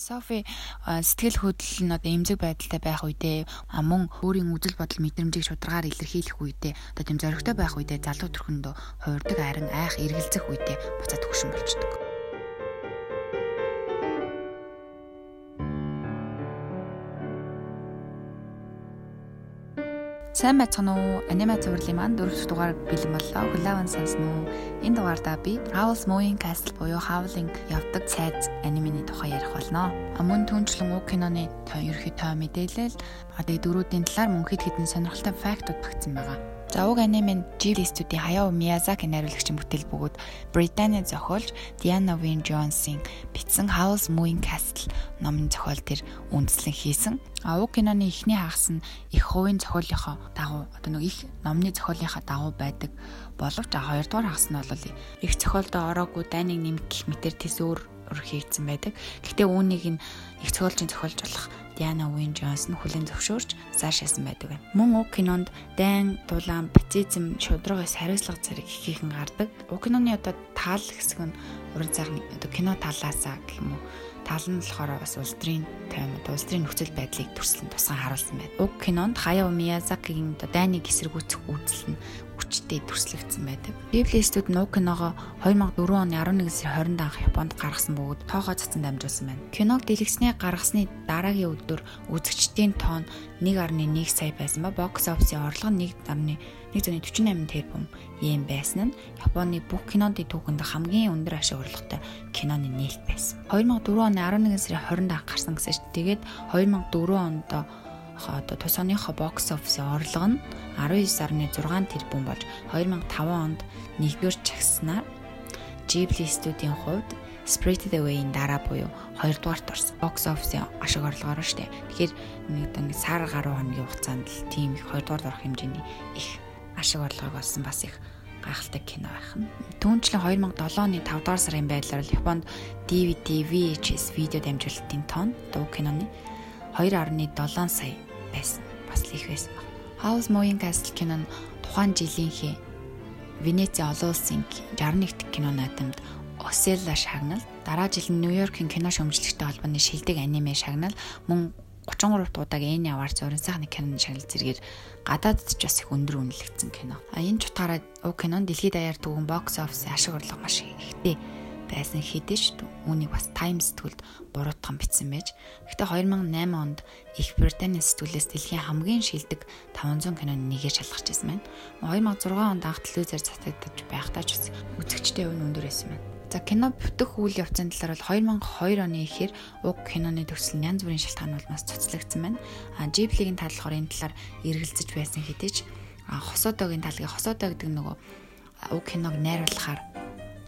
Софи сэтгэл хөдлөл нь одоо эмзэг байдалтай байх үедээ мөн өөрийн үзэл бодол мэдрэмжийг шударгаар илэрхийлэх үедээ одоо тийм зоригтой байх үедээ залуу төрхөндөө хуурдаг харин айх эргэлзэх үедээ буцаад хөшин болчдөг. Сайн байцгаана уу? Анима цувралын маань дөрөвч дугаар бэлэн боллоо. Хүлээвэн сонсно? Энэ дугаардаа би Howl's Moving Castle буюу Howling явдаг цайз анимены тухай ярих болно. Мөн түнчлэн уг киноны ерхий тоо мэдээлэл, одоо дөрүүдийн талаар мөн хэд хэдэн сонирхолтой фактууд багтсан байгаа. За уг аниме нь Ghibli студийн Hayao Miyazaki найруулагчийн бүтээл бөгөөд Британий зохиолч Diana Wynne Jones-ийн бичсэн Howl's Moving Castle номын зохиол төр үндэслэн хийсэн. А уг киноны эхний хагас нь их хувийн зохиолынхоо дагуу одоо нэг их номны зохиолынхаа дагуу байдаг боловч а хоёрдугаар хагас нь бол их зохиолдоо ороогүй дайныг нэмэх гэх мэтэр тэс өөр хийгдсэн байдаг. Гэхдээ үүнийг нь их зохиолчийн зохиолж болох Диана Уин Джонс нь хүлэн зөвшөөрч заашаасан байдаг байна. Мөн уг кинонд дайн, дулаан, пацизм, шудрагаас хариуцлага зэрэг ихийнхэн гардаг. Уг киноны одоо таал хэсэг нь уран цагны одоо кино талаасаа гэх юм уу тал нь болохоор бас улс төрийн тайм улс төрийн нөхцөл байдлыг төрслөн тусган харуулсан байна. Уг кинонд Хаяо Миязакигийн дайныг эсэргүүцэх үйлдэл нь хүчтэй төрслөгдсөн байдаг. Ghibli студ нуу киногоо 2004 оны 11 сарын 20-нд анх Японд гаргасан бөгөөд тоогоо цацсан дамжуулсан байна. Киног дэлгэцний гаргасны дараагийн өдөр үзэгчдийн тоон 1.1 сая байсан ба бокс офисын орлого 1.148 тэрбум йен байсан нь Японы бүх киноны түүхэнд хамгийн өндөр ашиг орлоготой киноны нээлт байсан. 2004 оны 11 сарын 20-нд анх гарсан гэсэн чинь тэгээд 2004 онд одоо тус оныхоо бокс офисын орлого нь 19.6 тэрбум болж 2005 онд нэгдүгээр чагснаар Ghibli студийн хувьд Spirited Away-ийн дараа буюу 2 дугаарт орсон. Box office-ийн ашиг орлогоор дээ. Тэгэхээр нэг одоо сар гаруй хоногийн хугацаанд л тийм их 2 дугаарт орох хэмжээний их ашиг орлогыг олсон бас их гайхалтай кино байх нь. Түүнчлэн 2007 оны 5 дугаар сарын байдлаар Японд DVD, VHS видео дамжуулалтын тоон дуу киноны 2.7 сая байсан. Бас л их байсан баг. House Moving Castle кино нь тухайн жилийнхээ Венеци олон улсын 61 дэх кино наадамд Оселла шагнал, дараа жил нь Нью-Йоркийн кино шөмжлөгчтэй холбооны шилдэг аниме шагнал мөн 33 удаагийн Эни аваар зургийн сайхны киноны шагнал зэргээр гадаадд ч бас их өндөр үнэлэгдсэн кино. А энэ ч утгаараа уг кинонд дэлхийд даяар түгэн бокс офисын ашиг орлого маш ихтэй байсан хэдий ч үүнийг бас Times сэтгүүлд буруутган бичсэн байж. Гэхдээ 2008 онд Их Британий сэтгүүлээс дэлхийн хамгийн шилдэг 500 киноны нэгээр шалгаж ирсэн байна. 2006 онд анх телевизээр цацагдаж байхдаа ч үзэгчтэй үн өндөр байсан байна. За кино бүтэх үйл явцын талаар бол 2002 оны ихээр уг киноны төгсөл нь янз бүрийн шалтгаан болмоос цуцлагдсан байна. А Ghibli-гийн тал болохоор энэ талаар эргэлзэж байсан хэдий ч Хосодогийн талгийн Хосодо гэдэг нөгөө уг киног найруулахаар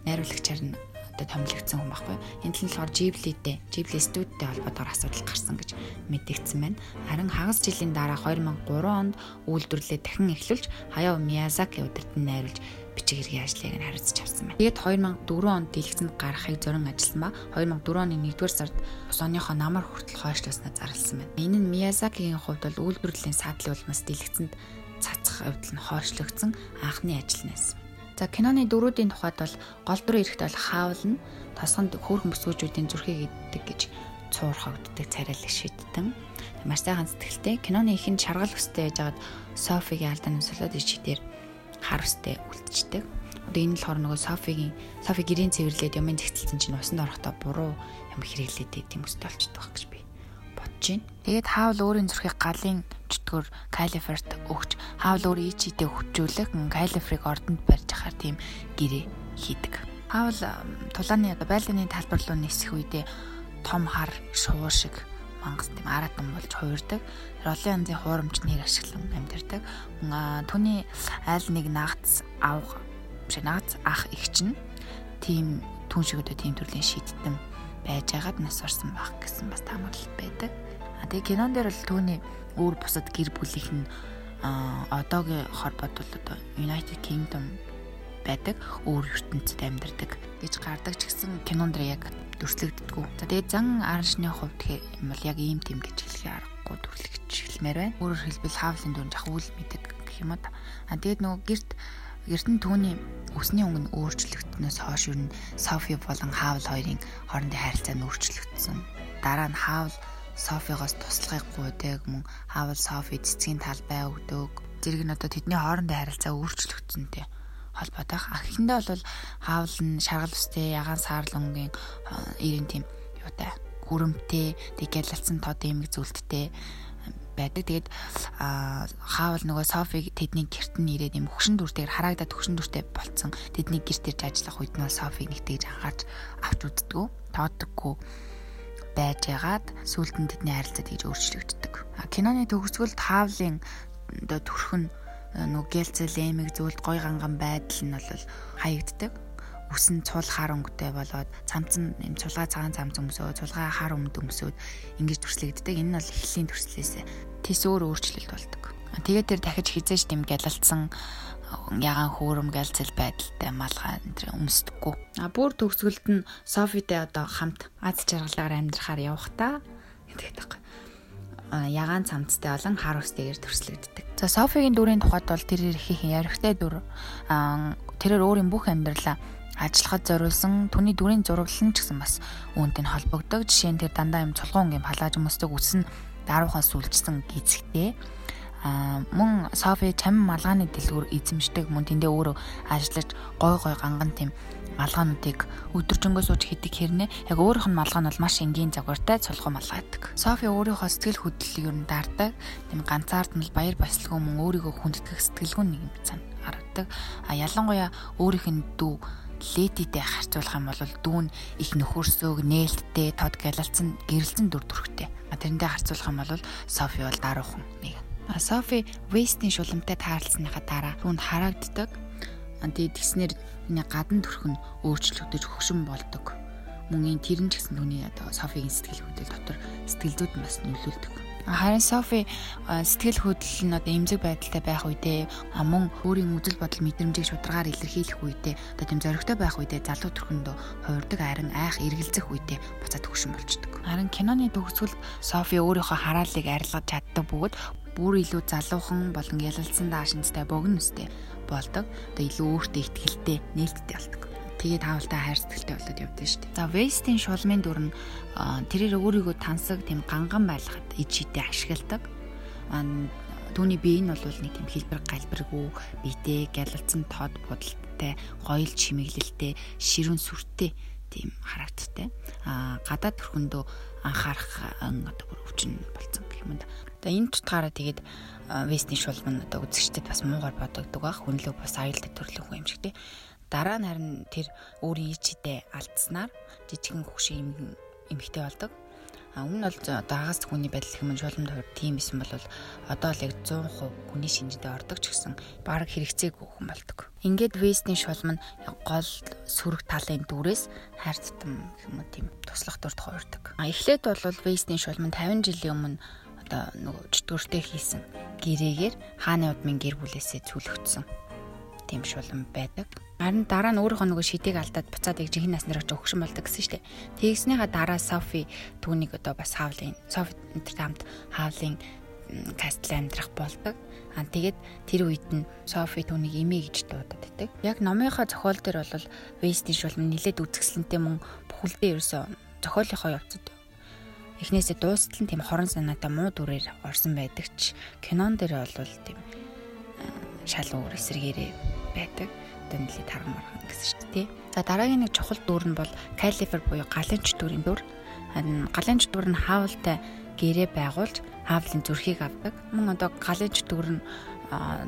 найруулагчаар нь одоо томилогдсон хүн байхгүй. Тал нь болохоор Ghibli-тэй, Ghibli студидтэй холбоотойгоор асуудал гарсан гэж мэдэгдсэн байна. Харин хагас жилийн дараа 2003 онд үйлдвэрлэлээ дахин эхлүүлж Hayao Miyazaki удирдан найруулж бичиг хэргийн ажлыг нь хариуцж авсан байна. Тэгээд 2004 онд дэлгэцэнд гарахыг зорин ажилласан ба 2004 оны 1-р сард ус оныхоо намар хүртэл хойшлоосноо зарласан байна. Энэ нь Miyazaki-гийн хувьд бол үйлдвэрлэлийн саадлын улмаас дэлгэцэнд цацах явдал нь хойшлогдсон анхны ажил нэсэн. За киноны дөрүүдийн тухайд бол гол дүр эрэхт бол хаавал нь тосгонд хөөрхөн бүсгүүчүүдийн зүрхийг иддэг гэж цуурхагддаг царайлаг шийдтэн. Маш сайхан сэтгэлтэй. Киноны ихэнд шаргал өстэй яжгаад Софигийн алдааны солиод ичдэр хар өстэй үлдчихдэг. Одоо энэ болохоор нөгөө Софигийн Софи гэрийн цэвэрлээд юмын зэгцэлсэн чинь усанд орохдоо буруу юм хэрэглээд идэм өстэй болчихдог гэж би байна. Тэгээд хаавал өөрийн зүрхийг галын чөтгөр калиферт өгч хаавал өөр ичидээ хүчүүлэх калифрыг ордонд барьж ахаар тийм гэрээ хийдэг. Хаавал тулааны одоо байлдааны талбар руу нисэх үедээ том хар шувуу шиг мангас тийм аратан болж хуурдаг. Ролын янзын хуурамч нэр ашиглан амьдардаг. Түүний айл нэг наац авах биш наац ах их чинь тийм түн шиг өдөө тийм төрлийн шийдтэн байж байгаад нас орсон байх гэсэн бас таамаглалт байдаг. А тэгээ кинон дээр бол түүний өөр бусад гэр бүлийнх нь одоогийн хорбот бол одоо United Kingdom байдаг өөр ертөнцид амьдардаг гэж гардаг ч гэсэн кинонд яг дүрслэгддэггүй. За тэгээ зан араншны хувьд юм бол яг ийм тийм гэж хэлхий аргагүй дүрлэгч хэлмээр байна. Өөрөөр хэлбэл хаавлын дүр жах үл мэдэг гэх юм уу. А тэгээд нөгөө герт Эрдэнэ түүний өсний өнгө өөрчлөгдснөөс хойш ер нь Софи болон Хаавл хоёрын хоорондын харилцаа нь өөрчлөгдсөн дараа нь хаавал Софигоос туслахыг гуйдаг мөн хаавал Софи цэцгийн талбай өгдөг. Зэрэг нь одоо тэдний хоорондын харилцаа өөрчлөгдсөнтэй холбоотой. Ахиндаа бол хаавал нь шаргал үстэй ягаан саарлангийн ирэн тийм юутай хүрэмтэй тэг гялалцсан тод эмэг зүйлттэй байдаг. Тэгээд хаавал нөгөө Софиг тэдний герт нь ирээд юм хөшин дүртэйгээр харагдаад хөшин дүртэй болцсон. Тэдний герт ирж ажиллах үед нь Софиг нэг тэгж анхаарч авч үздэггүй, тооддоггүй байж ягаад сүүлд нь тэдний харилцаа тэгж өөрчлөгддөг. Киноны төгсгөлд хаавлын оо төрхөн нөгөө гэлцэл эмэг зүйлд гой ганган байдал нь бол хаягддаг үсэн цул хар өнгөтэй болоод цамцсан юм цулгаа цагаан цамц өмсөө цулгаа хар өмд өмсөөд ингэж төрслөгддөг. Энэ нь бол эхлийн төрслээс тэсөөр өөрчлөлт болдог. Тэгээд тэр дахиж хизээж тэм гялалцсан ягаан хөөрөм гэлцэл байдалтай малгай өмсдөггүй. А бүр төгсгөлд нь Софитэй одоо хамт аз жаргалаар амьдрахаар явахдаа гэдэг таахгүй ягаан цамцтай болон хар устэйгээр төрслөгддөг. За Софигийн дүрийн тухайд бол тэр их ярихтай дүр тэрээр өөрийн бүх амьдралаа ажиллахад зориулсан түүний дүрийн зураглал нь ч гэсэн бас үүнтэй холбогддог. Жишээ нь тэр дандаа юм цулгуун юм халааж өмсдөг үс нь даруухаас сүлжсэн гизхтэй. А мөн Софи чам малгааны дэлгүүр эзэмшдэг мөн тэндээ өөрөө ажиллаж гой гой ганган тийм малгаануудыг өдөржингөө сууж хийдэг хэрнээ яг өөрийнх нь малгай нь бол маш энгийн загвартай цулгуу малгайдаг. Софи өөрийнхөө сэтгэл хөдлөлийг ер нь даардаг. Тийм ганцаард нь баяр баясгалгүй мөн өөрийгөө хүндэтгэх сэтгэлгүй нэг юм цан харагддаг. А ялангуяа өөрийнх нь дүү летитэй харьцуулах юм бол дүүн их нөхөрсөөг нээлттэй тод галалцсан гэрэлцэн дүр төрхтэй. Тэрэндээ харьцуулах юм бол Софи бол даруухан нэг. Софи Вестийн шуламтай таарлсныхаа дараа түүнд харагддаг. Тэгээд тэгснэр энэ гадна төрх нь өөрчлөгдөж хөгшин болдог. Мөн энэ тэрэн ч гэсэн түүний одоо Софигийн сэтгэл хөдлөл дотор сэтгэл зүйд бас нөлөөлдөг. Харин Софи сэтгэл хөдлөл нь одоо эмзэг байдалтай байх үедээ мөн өөрийн үзэл бодол мэдрэмжийг шударгаар илэрхийлэх үедээ одоо тийм зоригтой байх үедээ залуу төрхөндөө хувирдаг харин айх эргэлзэх үедээ буцаад хөвшин болчдөг. Харин киноны төгсгөлд Софи өөрийнхөө хараалыг арилгаж чаддаг бөгөөд бүр илүү залуухан болон ялалцсан даашинцтай богино өстэй болдог. Одоо илүү өөртөө ихтгэлтэй нээлттэй болдог тэгээд хаавалтай хайр сэтгэлтэй болоод явдсан шүү дээ. За Вестийн шулмын дүр нь тэрээр өөрийгөө тансаг тийм ганган байлгахад ижидээ ашигладаг. Түүний бие нь бол нэг тийм хэлбэр галбиргүй, биетэй гялалцсан тод будалтай, гоёл чимэглэлтэй, ширүүн сүртэй тийм харагдтай. А гадаад төрхөндөө анхаарах одоо бүр өвчин болцсон гэх юм да. Одоо энэ тутгаараа тэгээд Вестийн шулман одоо үзэгчдэд бас муугар бодогддог баг. Хүнлэг бас аюултай төрлийн хүн юм шиг тий. Дараа нь харин тэр өөрийн ичидээ алдснаар жижигэн хөвшин юм эмхтэй болдог. А өмнө нь бол одоо хагас хүний байдал хэм шулмд хувьд тийм исэн бол одоо л яг 100% хүний шинжтэй ордог ч гэсэн баг хэрэгцээгүй хүн болдог. Ингээд Вестийн шулм нь гол сөрөг талын дүрээс хайр тутам юм уу тийм туслах дурд хувирдаг. А эхлээд бол Вестийн шулм 50 жилийн өмнө одоо нөгөө чөтгөртэй хийсэн гэрээгээр хааны удмын гэр бүлээсээ цүлгдсэн тийм шулм байдаг. Харин дараа нь өөрийнхөө нөгөө шидийг алдаад буцаад яг жинхэнэ наснаар очиж өгшин болдог гэсэн дээ. Тэгснийхаа дараа Софи түүнийг одоо бас хаавлын Софи энтерт хамт хаавлын кастл амьдрах болдог. Аа тэгээд тэр үед нь Софи түүнийг имээ гэж дуудаад байдаг. Яг номынхаа зохиол дээр бол Вестийн шулм нилээд үзэсгэлэнтэй мөн бүхэлдээ ерөөсөө зохиолынхоо явцад эхнээсээ дуустал нь тийм хорон санаатай муу дүрээр орсон байдаг ч кинон дээр бол тийм шал өөр эсэргээрээ байдаг нэлээд таран мархан гэсэн шүү дээ. За дараагийн нэг чухал дүр нь бол калифер буюу галынч дүрийн дүр. Галынч дүр нь хаавалтай гэрээ байгуулж хаавлын зүрхийг авдаг. Мөн одоо галынч дүр нь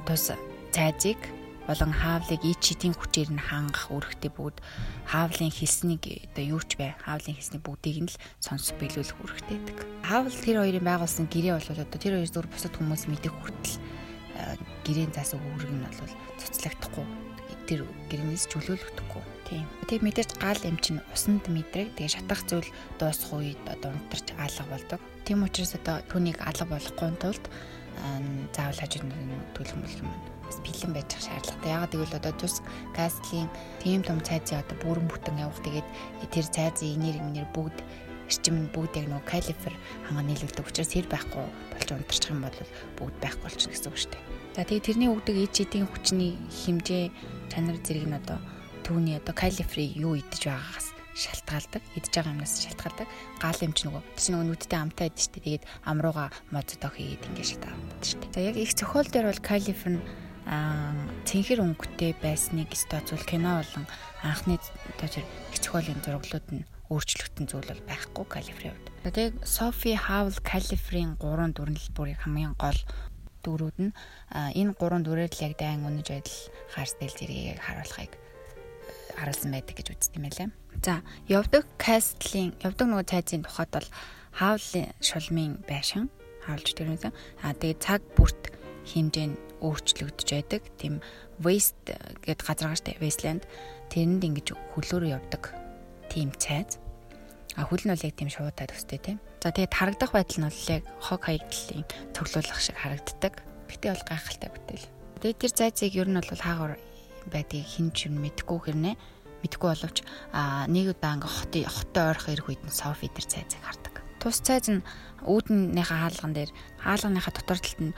тус цайзыг болон хаавлыг ичидийн хүчээр нь хангах үүрэгтэй бүгд хаавлын хэлснийг одоо юу ч бай хаавлын хэлсний бүгдийг нь л сонсох биелүүлэх үүрэгтэй байдаг. Хаавл тэр хоёрын байгуулсан гэрээ бол одоо тэр хоёр зүр бусад хүмүүс мэдэх хүртэл гэрээний заас үүрэг нь бол цоцлогдохгүй тэр гэрнээс чөлөөлөгдөхгүй. Тийм. Тэг мэдээж гал эм чинь усанд мэдрэг тэгээ шатах зүйл дуусах үед одоо унтарч алга болдог. Тийм учраас одоо түүнийг алга болохгүй тулд заавал хажууд төлөмөл юм бас бэлэн байж шаардлагатай. Ягаад гэвэл одоо тус газлын тийм том цайзын одоо бүрэн бүтэн явах тэгээд тэр цайзын энерги минер бүгд эрчим нь бүгд яг нөгөө калифер ханга нийлүүлдэг учраас тэр байхгүй болж унтарчих юм бол бүгд байхгүй болчихно гэсэн үг шүү дээ. За тэгээ тэрний өгдөг ээж эдийн хүчний хэмжээ чанар зэрэг нь одоо түүний одоо калифри юу идэж байгаагаас шалтгаалдаг. Идж байгаа юмнаас шалтгаалдаг. Гал юм ч нөгөө тийч нөгөө нүдтэй амтаа идэв штэ. Тэгээд амрууга моддоо хийгээд ингээд шалтгаалдаг штэ. За яг их цохол дээр бол калиферн аа цэнхэр өнгөтэй байсныг стацул кино болон анхны тожир их цохолын зураглууд нь өөрчлөгдсөн зүйл бол байхгүй калифрийн хувьд. Тэгээд Софи Хавл калифрийн гурван дүрнэлбүрийн хамгийн гол дүрүүд нь энэ гурван дүрээр л яг дайн үнэж байдал хаарстэл зэргийг харуулахыг харуулсан байдаг гэж үздэг юм байлаа. За, явдаг кастлийн явдаг нөгөө цайзын тухайд бол Хавлын шулмын байшин харуулж тэрнээс аа тэгээд цаг бүрт хэмжээ нь өөрчлөгдөж байдаг. Тийм waste гэд газар штэ wasteland тэрэнд ингэж хөлөөрөө явдаг тийм цайз. А хөл нь бол яг тийм шуудаа төстэй тийм. За тэгээд харагдах байдал нь бол яг хог хаягдлын цоглуулах шиг харагддаг. Гэтэ бол гайхалтай бүтээл. Тэгээд тэр зайцыг ер нь бол хаагаар байдгийг хинч юм мэдгүй хэрнээ мэдгүй боловч а нэг удаа ингээ хотын хоттой ойрох ирэх үед нь Софи тэр цайзыг хардаг. Тус цайз нь үүднийхээ хаалган дээр хаалганыхаа дотор талд нь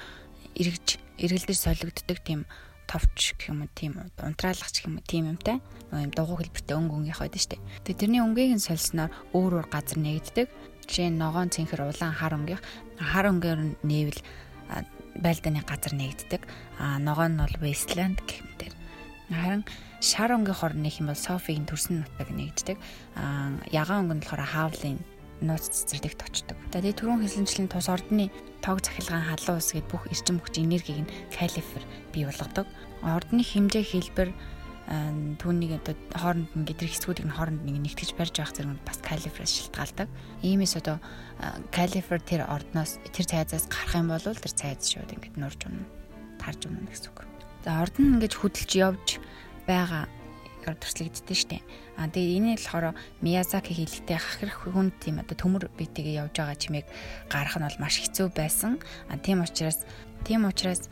эргэж эргэлдэж солигддог тийм товч гэх юм уу тийм унтраалагч гэх юм уу тийм юмтай нөгөө юм дугуй хэлбэртэй өнгө өнгийнх байдаг штеп. Тэгээ тэрний өнгийг нь сольсноор өөр өөр газар нэгддэг. Жишээ нь ногоон цэнхэр улаан хар өнгийнх хар өнгөөр нээвэл байлдааны газар нэгддэг. А ногоон нь бол wasteland гэх мэтэр. Харин шар өнгөхийн хор нэх юм бол Софигийн төрсөн нутаг нэгддэг. А ягаан өнгө нь болохоор Хавлын нууц цэцэрлэгт очдог. Тэгээд түрүүн хэлсэнчлэн тус ордны тог захилгаан халуун ус гэд бүх эрчим хүч энергийг нь калифер бий болгодог. Ордны хэмжээ хэлбэр түүнийг одоо хооронд нь гэдрэх хэсгүүдийг нь хооронд нэг нэгтгэж барьж явах зэрэг бас калифераас шилтгаалдаг. Иймээс одоо калифер тэр ордноос тэр цайзаас гарах юм бол тэр цайз шууд ингээд нурж унна. Тарж унна гэсэн үг. За орд нь ингээд хөдөлж явж байгаа төрслөгддөө штэ. А тэгээ энэ болохоор Миязаки хэлэхдээ хахирах хүн тийм одоо төмөр битгээ явж байгаа чимээг гарах нь бол маш хэцүү байсан. А тийм учраас тийм учраас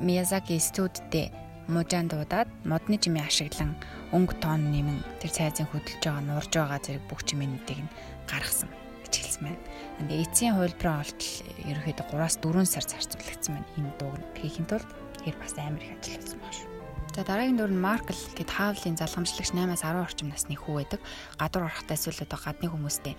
Миязаки студидтэй мужаан дуудаад модны чимээ ашиглан өнгө тоон нэмэн тэр цайзын хөдөлж байгаа нуурж байгаа зэрэг бүх чимээнүүдийг нь гаргасан гэж хэлсэн байна. Тэгээ эцсийн хувилбараа олтол ерөөхдөө 3-4 сар зарцуулагдсан байна. Энэ дууг хийхин тулд тэр бас амар их ажил болсон байна шүү. За дараагийн дүр нь Маркл гэд Хавлын залгамжлагч 8-аас 10 орчим насны хүү байдаг. Гадуур орохтой эсвэл одоо гадны хүмүүстэй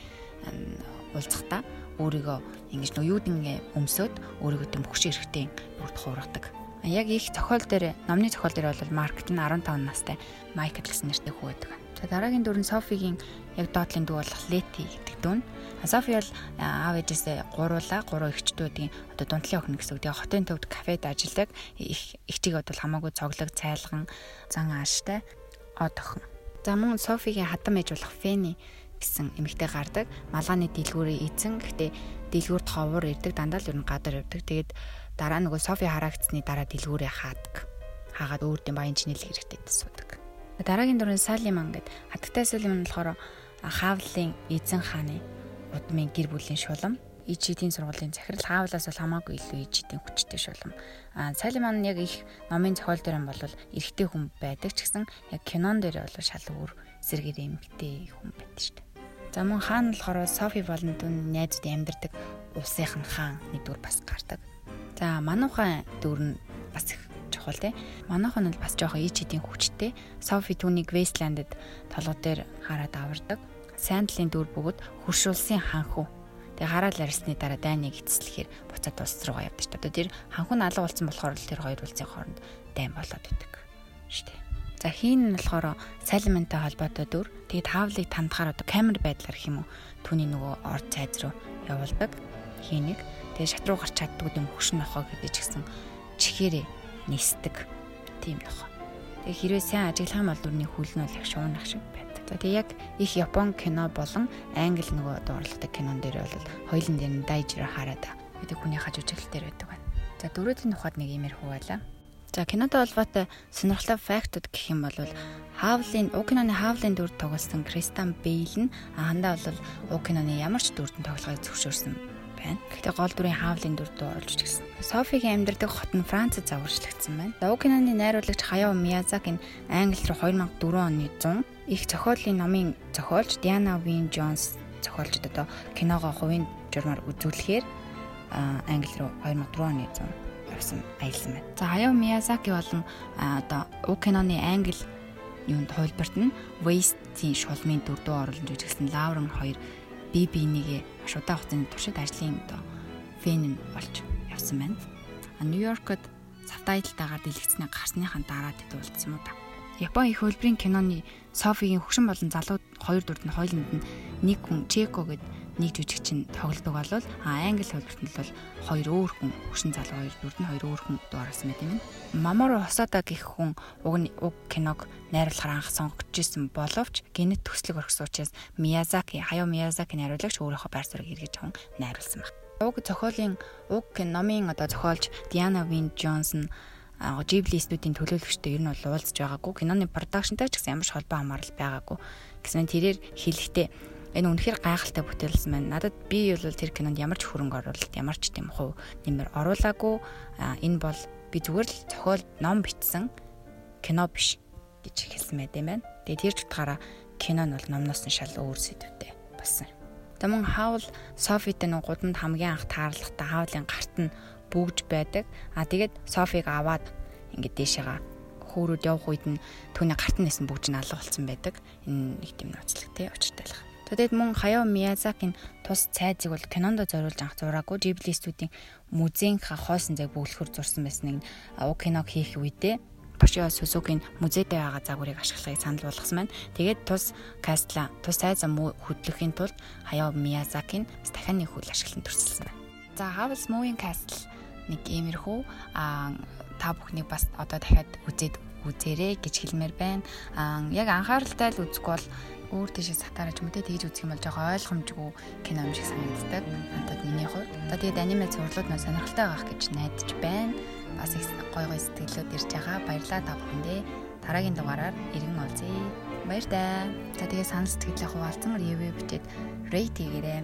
уулзахдаа өөрийгөө ингэж нөө юудын өмсөд өөрийгөө тэм хөвш эрэхтэй бүрд хуургадаг. Яг их зохиол дээр номны зохиол дээр бол Маркт нь 15 настай Майкл гэсэн нэртэй хүү байдаг. За дараагийн дүр нь Софигийн яг доотлын дүү болох Лети гэдэг дүн. Софи бол аав ээжээсээ гуруулаа, гурван эгчдүүдийн одоо дунтлын охин гэсэн үг. Тэгээ хотын төвд кафед ажилладаг. Их эгчийг бол хамаагүй цоглог, цайлган, зан ааштай од охин. За мөн Софигийн хадам ээж болох Фэни гэсэн эмэгтэй гардаг. Малганы дэлгүүрээ эзэн. Гэхдээ дэлгүүрт ховор ирдэг, дандаа л ер нь гадар явдаг. Тэгээд дараа нөгөө Софи харагдсны дараа дэлгүүрээ хаадаг. Хаагаад өөр дэм баян чинэл хэрэгтэй суудаг. Дараагийн дүрэн Салиман гэд хатагтай Салиман болохоор Хаавлын эзэн хааны удмын гэр бүлийн шулам ижидийн сургуулийн захирал хаавлаас бол хамаагүй илүү ижидийн хүчтэй шулам. А Салиман яг их номын зохиол дээр нь бол эрэгтэй хүн байдаг ч гэсэн яг кинон дээр бол шал өөр сэргэр эмэгтэй хүн байдаг шүү дээ. За мөн хаан болохоор Софи болон дүн найзууд амьдардаг улсынхан хаан нэгдүгээр бас гардаг. За мануухан дүр нь бас их чухал те. Манайхан нь бас жоохон ич хэдийн хүчтэй. Софи түүнийг Вестландд толгой дээр хараад авардаг. Сандлын дүр бөгөөд хуршуулсан ханху. Тэгээ хараад арсны дараа дайныг эцэслэхээр буцаад улс руугаа явдаг. Одоо тэр ханху нь алга болсон болохоор л тэр хоёр улсын хооронд дайн болоод идэг дээ. За хийн нь болохоор сайлментай холбоотой дүр. Тэгээд таавлыг тандахаар одоо камер байдлаар юм уу түүний нөгөө орд цайз руу явуулдаг хийнийг. Тэгээд шат руу гарч чаддаг юм хөшин нохоо гэдэг ч гэсэн чихээрээ нисдэг тийм нохоо. Тэгээ хэрвээ сайн ажиглах бол дүрний хүл нь бол их шуунах шиг байдаг. Тэгээ яг их Япон кино болон англи нөгөө дуурлага кинон дээр бол хоёулын дээр нь дайжраа хараад гэдэг хүний хаж үжиглэл дээр байдаг байна. За дөрөвдийн тухайд нэг иймэрхүү байлаа. За кинотой холбоотой сонирхолтой фактууд гэх юм бол Хавлын Укиноны Хавлын дүр тоглосон Кристиан Бейл нь хандаа бол Укиноны ямар ч дүрдэн тоглохыг зөвшөөрсөн байна. Гэхдээ гол дүрийн хаавлын дүрд оруулж гисэн. Софигийн амьдардаг хот нь Францад загварчлагдсан байна. Окинаны найруулагч Хаяо Миязаки нь Англи руу 2004 оны 100 их зохиолын номын зохиолч Диана Вин Джонс зохиолчд одоо киногоо хувийн журмаар үзүүлэхээр Англи руу 2004 оны 100 явсан аялсан байна. За Хаяо Миязаки болон одоо уг киноны англи юунд хувилбарт нь Waste-ийн шулмын дөрдөө оруулж жүжигсэн Лаурен хоёр бие биенийгээ маш удаан хугацааны туршид ажлын одоо фэн болж явсан байна. А Нью-Йоркод савтайталтайгаар дэлгэцний гарсныхаа дараа тэд уулзсан юм да. Япон их хөлбөрийн киноны Софигийн хөгшин болон залуу хоёр дүрд нь хоёуланд нь нэг хүн Чеко гэд нэг жүжигчин тоглодог болвол англи хөлбөрт нь бол хоёр өөр хүн хөшин залуу хоёр дүрд нь хоёр өөр хүн дуурайсан байт юм. Маморо Хосода гэх хүн уг нь уг киног найруулахаар анх сонгогдож исэн боловч генет төслөг орхисон учраас Миязаки Хаяо Миязаки найруулагч өөрийнхөө байр суурийг эргэж аван найруулсан баг. Уг зохиолын уг номын одоо зохиолч Диана Вин Джонсон Ghibli студийн төлөөлөгчтэй ер нь бол уулзж байгаагүй. Киноны продакшнтай ч гэсэн ямар ч холбоо хамаарал байгаагүй. Гэсэн тэрээр хэлэхдээ Энэ үнэхээр гайхалтай бүтээлсэн байна. Надад би бол тэр кинонд ямар ч хөрөнгө оруулалт, ямар ч тийм хуу нэмэр оруулаагүй. Энэ бол би зүгээр л зохиол ном бичсэн кино биш гэж хэлсэн байт юм байна. Тэгээ тэр ч утгаараа кино нь бол номноос нь шал өөр сэдвтэй болсон. Таман хаул Софитэй нэг гудамд хамгийн анх таарлахтаа хаулын гарт нь бүгж байдаг. А тэгээд Софиг аваад ингээд дээшээгаа хөөрөд явах үед нь түүний гарт нь нэсэн бүгж нь алга болсон байдаг. Энэ нэг тийм ноцлогтэй учиртайлах. Тэгээд мөн Хаяо Миязакийн тус цайзыг бол кинонд зориулж анх зураагүй Ghibli студийн музейн хоосон зэг бүглэхүр зурсан байсан нэг уг киног хийх үедээ Бошио Сузукийн музейтэй байгаа загварыг ашиглахыг санал болгосон байна. Тэгээд тус кастла тус цайзан хөдлөхийн тулд Хаяо Миязакийн дахин нэг хөл ашиглан төрсөлсөн байна. За Howl's Moving Castle нэг иймэрхүү а та бүхнийг бас одоо дахиад үзээд үзээрэй гэж хэлмээр байна. Аа яг анхааралтай л үзэх бол өөр тийшээ сатаарч мөдөө тэгж үзэх юм бол жоохон ойлгомжгүй кино юм шиг санагддаг. Надад миний хувьд. Одоо тэгээд аниме зурлууд маань сонирхолтой байх гэж найдаж байна. Бас их гой гой сэтгэлүүд ирж байгаа. Баярлалаа та бүхэндээ. Дараагийн дугаараар иргэн олзъя. Баяр таа. За тэгээд санал сэтгэлээ хуваалцсан ревю бичээд рейт хийгээрэй.